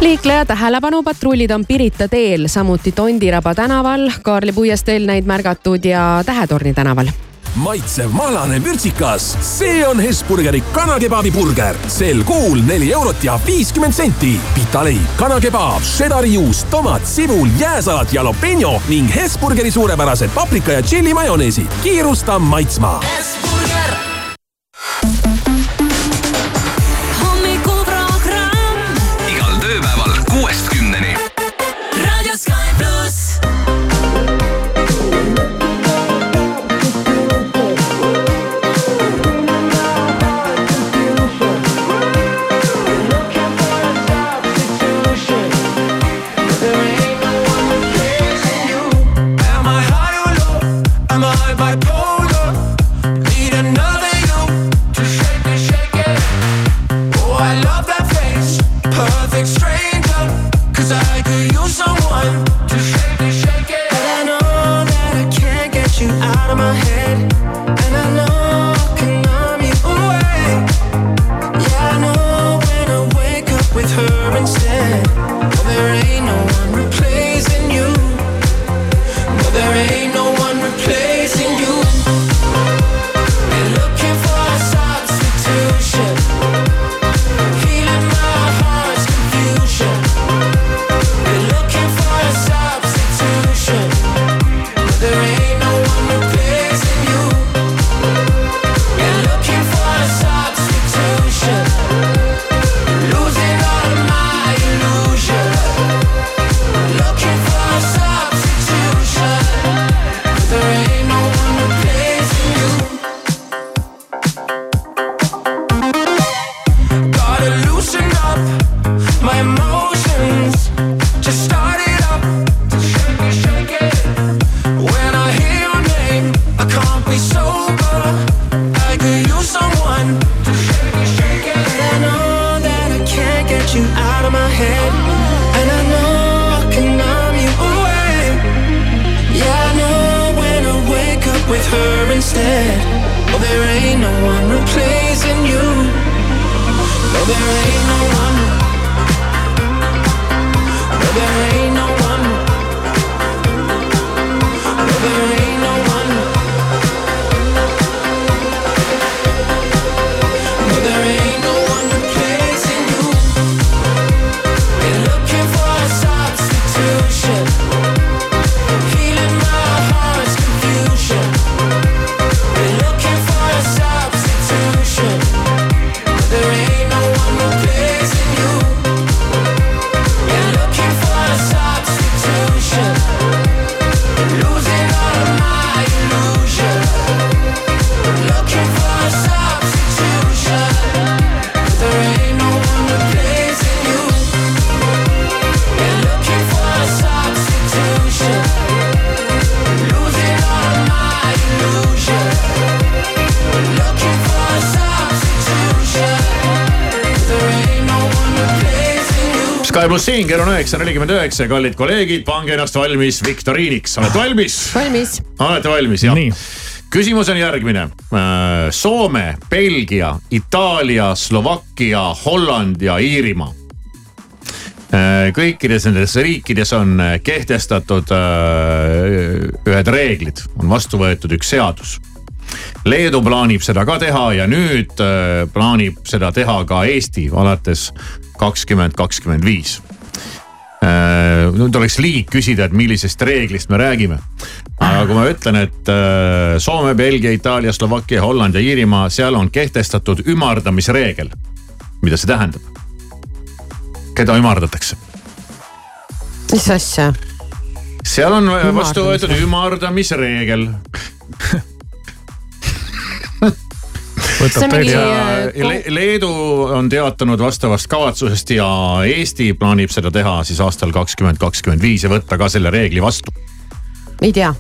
liikleja tähelepanu, patrullid on Pirita teel, samuti Tondiraba tänaval, Kaarli puiesteel neid märgatud ja Tähetorni tänaval maitsev mahlane vürtsikas, see on Hesburgeri kanakebabi burger. sel kuul neli eurot ja viiskümmend senti. pitaleib, kanakebaab, šedari juust, tomat, sibul, jääsalat, jalapeno ning Hesburgeri suurepärased paprika ja tšilli majoneesid. kiirusta maitsma. igal Siin kell on üheksa nelikümmend üheksa kallid kolleegid, pange ennast valmis viktoriiniks, olete valmis? valmis. olete valmis, jah? küsimus on järgmine. Soome, Belgia, Itaalia, Slovakkia, Holland ja Iirimaa. kõikides nendes riikides on kehtestatud äh, ühed reeglid, on vastu võetud üks seadus. Leedu plaanib seda ka teha ja nüüd äh, plaanib seda teha ka Eesti alates kakskümmend kakskümmend viis Äh, nüüd oleks liig küsida, et millisest reeglist me räägime. aga kui ma ütlen, et äh, Soome, Belgia, Itaalia, Slovakkia, Holland ja Iirimaa, seal on kehtestatud ümardamisreegel. mida see tähendab? keda ümardatakse? mis asja? seal on vastu võetud ümardamisreegel <laughs> See on mingi, ja Le Leedu on teatanud vastavast kavatsusest ja Eesti plaanib seda teha siis aastal kakskümmend kakskümmend viis ja võtta ka selle reegli vastu. ei tea.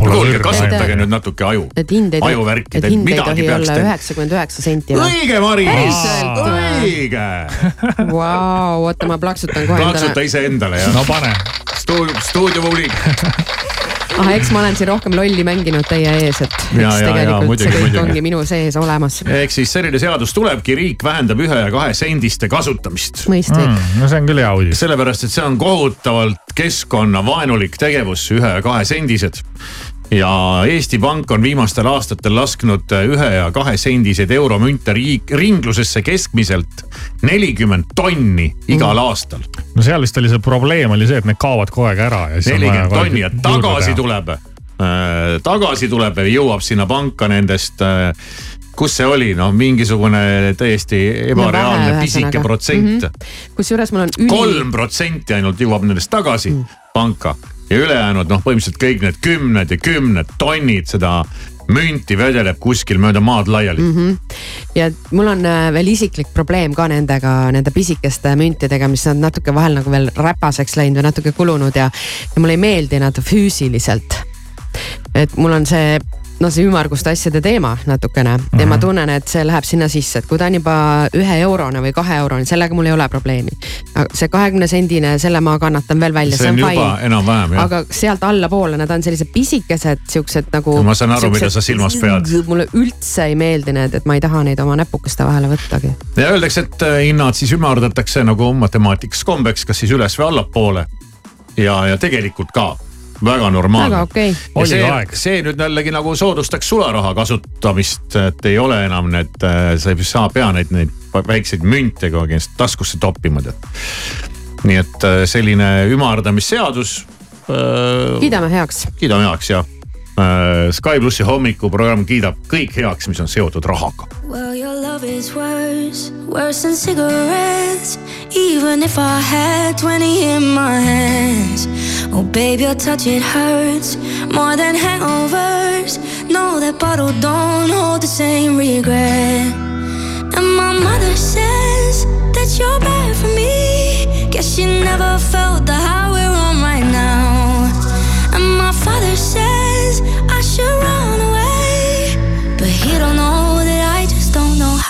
kuulge, kasutage nüüd natuke aju. et hind ei, ajuvärki, et te hind ei tohi olla üheksakümmend üheksa senti. õige, Mari! päriselt või? õige! <laughs> Vau, oota ma plaksutan kohe plaksuta endale. iseendale ja. no pane. stuudio, stuudiovuuli. <laughs> ah, eks ma olen siin rohkem lolli mänginud teie ees, et Ja, eks ja, ja, tegelikult muidugi, see kõik muidugi. ongi minu sees olemas. ehk siis selline seadus tulebki, riik vähendab ühe ja kahe sendiste kasutamist. mõistlik mm,. no see on küll hea uudis. sellepärast, et see on kohutavalt keskkonnavaenulik tegevus, ühe ja kahe sendised ja Eesti Pank on viimastel aastatel lasknud ühe ja kahe sendiseid euromünte riik, ringlusesse keskmiselt nelikümmend tonni igal aastal. no seal vist oli see probleem oli see, et need kaovad kogu aeg ära ja siis on vaja nelikümmend tonni ja tagasi teha. tuleb äh, tagasi tuleb ja jõuab sinna panka nendest äh, kus see oli, noh mingisugune täiesti ebareaalne pisike protsent mm. kusjuures mul on üli. kolm protsenti ainult jõuab nendest tagasi mm. panka ja ülejäänud noh, põhimõtteliselt kõik need kümned ja kümned tonnid seda münti vedeleb kuskil mööda maad laiali mm. mm. -hmm. ja mul on äh, veel isiklik probleem ka nendega, nende pisikeste müntidega, mis on natuke vahel nagu veel räpaseks läinud või natuke kulunud ja, ja mulle ei meeldi nad füüsiliselt. et mul on see no see ümmarguste asjade teema natukene mm -hmm. ja ma tunnen, et see läheb sinna sisse, et kui ta on juba ühe eurone või kahe eurone, sellega mul ei ole probleemi. see kahekümne sendine, selle ma kannatan veel välja, see on jah. aga sealt allapoole nad on sellised pisikesed, siuksed nagu. ma saan aru, mida sa silmas pead. <laughs> mulle üldse ei meeldi need, et ma ei taha neid oma näpukeste vahele võttagi. ja öeldakse, et äh, hinnad siis ümardatakse nagu matemaatikas kombeks, kas siis üles või allapoole. ja, ja tegelikult ka väga normaalne. väga okei okay.. see, see nüüd jällegi nagu soodustaks sularaha kasutamist, et ei ole enam need, sa ei saa pea neid, neid väikseid münte kogu aeg taskusse toppima tead. nii et äh, selline ümardamisseadus. kiidame heaks. kiidame heaks jah. Sky plussi hommikuprogramm kiidab kõik heaks, mis on seotud rahaga. Well, love is worse, worse than cigarettes. Even if I had 20 in my hands. Oh, babe, your touch, it hurts more than hangovers. No, that bottle don't hold the same regret. And my mother says that you're bad for me. Guess she never felt the high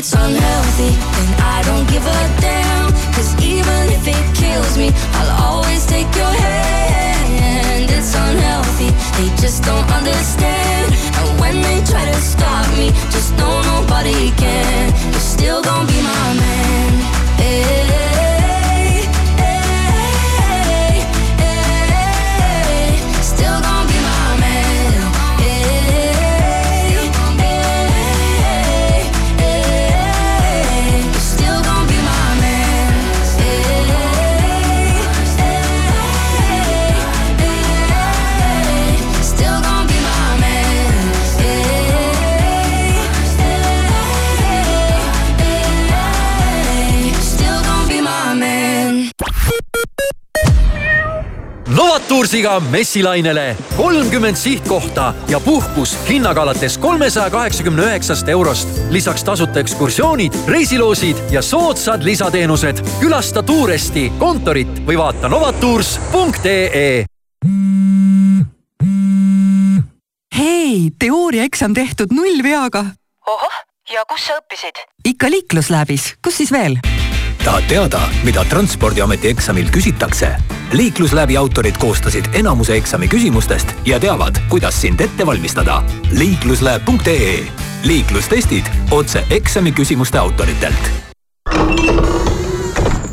It's unhealthy, then I don't give a damn. Even if it kills me, I'll always take your hand. It's unhealthy, they just don't understand. And when they try to stop me, just know nobody can. You're still gonna be my Novatoursiga messilainele kolmkümmend sihtkohta ja puhkus hinnaga alates kolmesaja kaheksakümne üheksast eurost. lisaks tasuta ekskursioonid, reisiloosid ja soodsad lisateenused. külasta Tuuresti kontorit või vaata novatours.ee hei, teooriaeksam tehtud nullveaga. ohoh, ja kus sa õppisid? ikka liiklusläbis, kus siis veel? tahad teada, mida Transpordiameti eksamil küsitakse? Liiklusläbi autorid koostasid enamuse eksami küsimustest ja teavad, kuidas sind ette valmistada. liiklusläeb.ee liiklustestid otse eksami küsimuste autoritelt.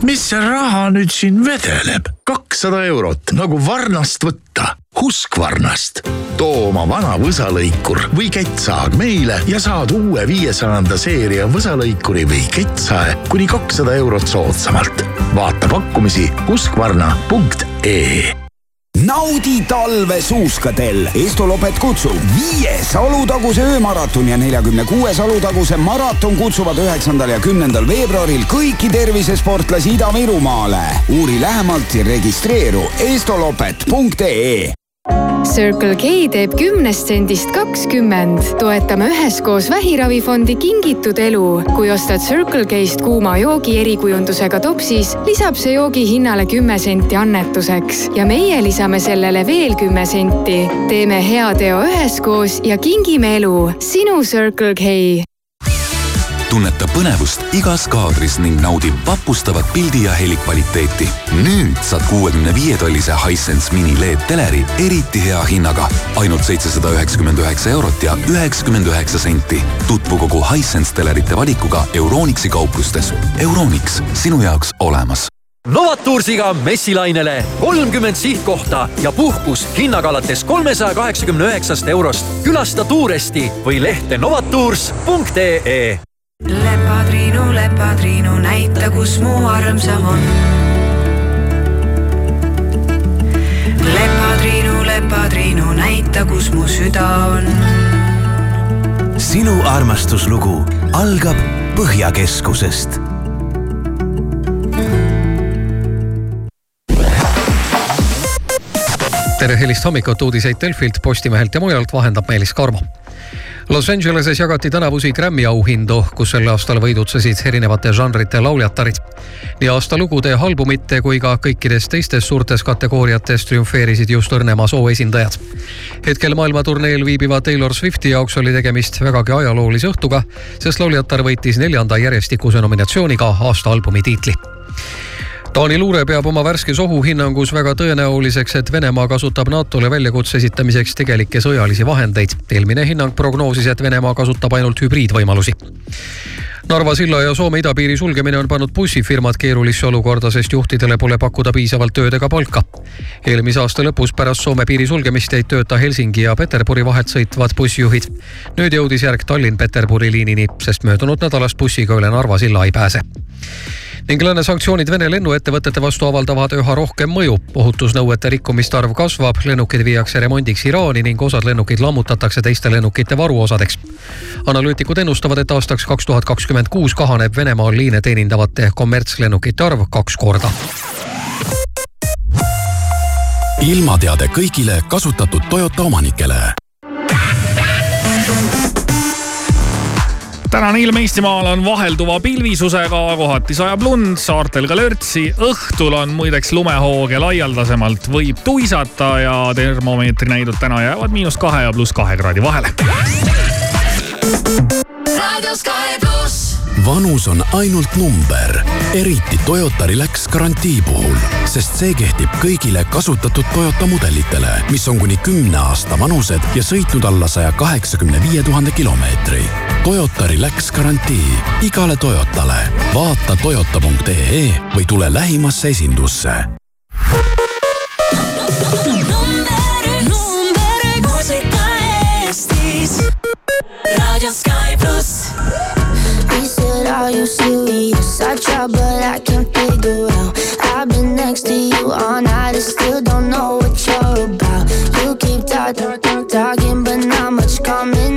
mis see raha nüüd siin vedeleb? kakssada eurot nagu varnast võtta. Husqvarnast. too oma vana võsalõikur või kettsaag meile ja saad uue viiesajanda seeria võsalõikuri või kettsae kuni kakssada eurot soodsamalt. vaata pakkumisi husqvarna.ee naudi talve suuskadel. Estolopet kutsub viies Alutaguse öömaraton ja neljakümne kuues Alutaguse maraton kutsuvad üheksandal ja kümnendal veebruaril kõiki tervisesportlasi Ida-Virumaale. uuri lähemalt ja registreeru estolopet.ee Circle K teeb kümnest sendist kakskümmend. toetame üheskoos Vähiravifondi Kingitud elu. kui ostad Circle K-st kuuma joogi erikujundusega topsis, lisab see joogi hinnale kümme senti annetuseks ja meie lisame sellele veel kümme senti. teeme hea teo üheskoos ja kingime elu. sinu Circle K tunneta põnevust igas kaadris ning naudi vapustavat pildi ja heli kvaliteeti. nüüd saad kuuekümne viie tollise Hisense mini LED teleri eriti hea hinnaga, ainult seitsesada üheksakümmend üheksa eurot ja üheksakümmend üheksa senti. tutvu kogu Hisense telerite valikuga Euronixi kauplustes. Euronix, sinu jaoks olemas Novatoursiga messilainele kolmkümmend sihtkohta ja puhkus hinnaga alates kolmesaja kaheksakümne üheksast eurost. külasta Tuuresti või lehte novatours.ee lepatriinu, lepatriinu, näita, kus mu armsam on. lepatriinu, lepatriinu, näita, kus mu süda on. sinu armastuslugu algab Põhjakeskusest tere hilist hommikut, uudiseid Delfilt, Postimehelt ja mujalt vahendab Meelis Karmo. Los Angeleses jagati tänavusi Grammy auhindu, kus sel aastal võidutsesid erinevate žanrite lauljatarid. nii aastalugude, albumite kui ka kõikides teistes suurtes kategooriates triumfeerisid just õrnema soo esindajad. hetkel maailmaturneel viibiva Taylor Swifti jaoks oli tegemist vägagi ajaloolise õhtuga, sest lauljatar võitis neljanda järjestikuse nominatsiooniga aasta albumi tiitli Taani luure peab oma värskes ohuhinnangus väga tõenäoliseks, et Venemaa kasutab NATO-le väljakutse esitamiseks tegelikke sõjalisi vahendeid. eelmine hinnang prognoosis, et Venemaa kasutab ainult hübriidvõimalusi. Narva silla ja Soome idapiiri sulgemine on pannud bussifirmad keerulisse olukorda, sest juhtidele pole pakkuda piisavalt tööd ega palka. eelmise aasta lõpus pärast Soome piiri sulgemist jäid tööta Helsingi ja Peterburi vahet sõitvad bussijuhid. nüüd jõudis järg Tallinn-Peterburi liinini, sest möödunud nädalast bussiga üle Narva silla ei pääse ning lääne sanktsioonid Vene lennuettevõtete vastu avaldavad üha rohkem mõju. ohutusnõuete rikkumiste arv kasvab, lennukid viiakse remondiks Iraani ning osad lennukid lammutatakse teiste lennukite varuosadeks. analüütikud ennustavad, et aastaks kaks tuhat kakskümmend kuus kahaneb Venemaal liine teenindavate kommertslennukite arv kaks korda. ilmateade kõigile kasutatud Toyota omanikele tänane ilm Eestimaal on vahelduva pilvisusega, kohati sajab lund, saartel ka lörtsi. õhtul on muideks lumehoog ja laialdasemalt võib tuisata ja termomeetri näidud täna jäävad miinus kahe ja pluss kahe kraadi vahele. raadio Sky pluss. Vanus on ainult number, eriti Toyota Relax garantii puhul, sest see kehtib kõigile kasutatud Toyota mudelitele, mis on kuni kümne aasta vanused ja sõitnud alla saja kaheksakümne viie tuhande kilomeetri. Toyota Relax garantii igale Toyotale. vaata toyota.ee või tule lähimasse esindusse I try, but I can't figure out. I've been next to you all night and still don't know what you're about. You keep talking, talking, but not much coming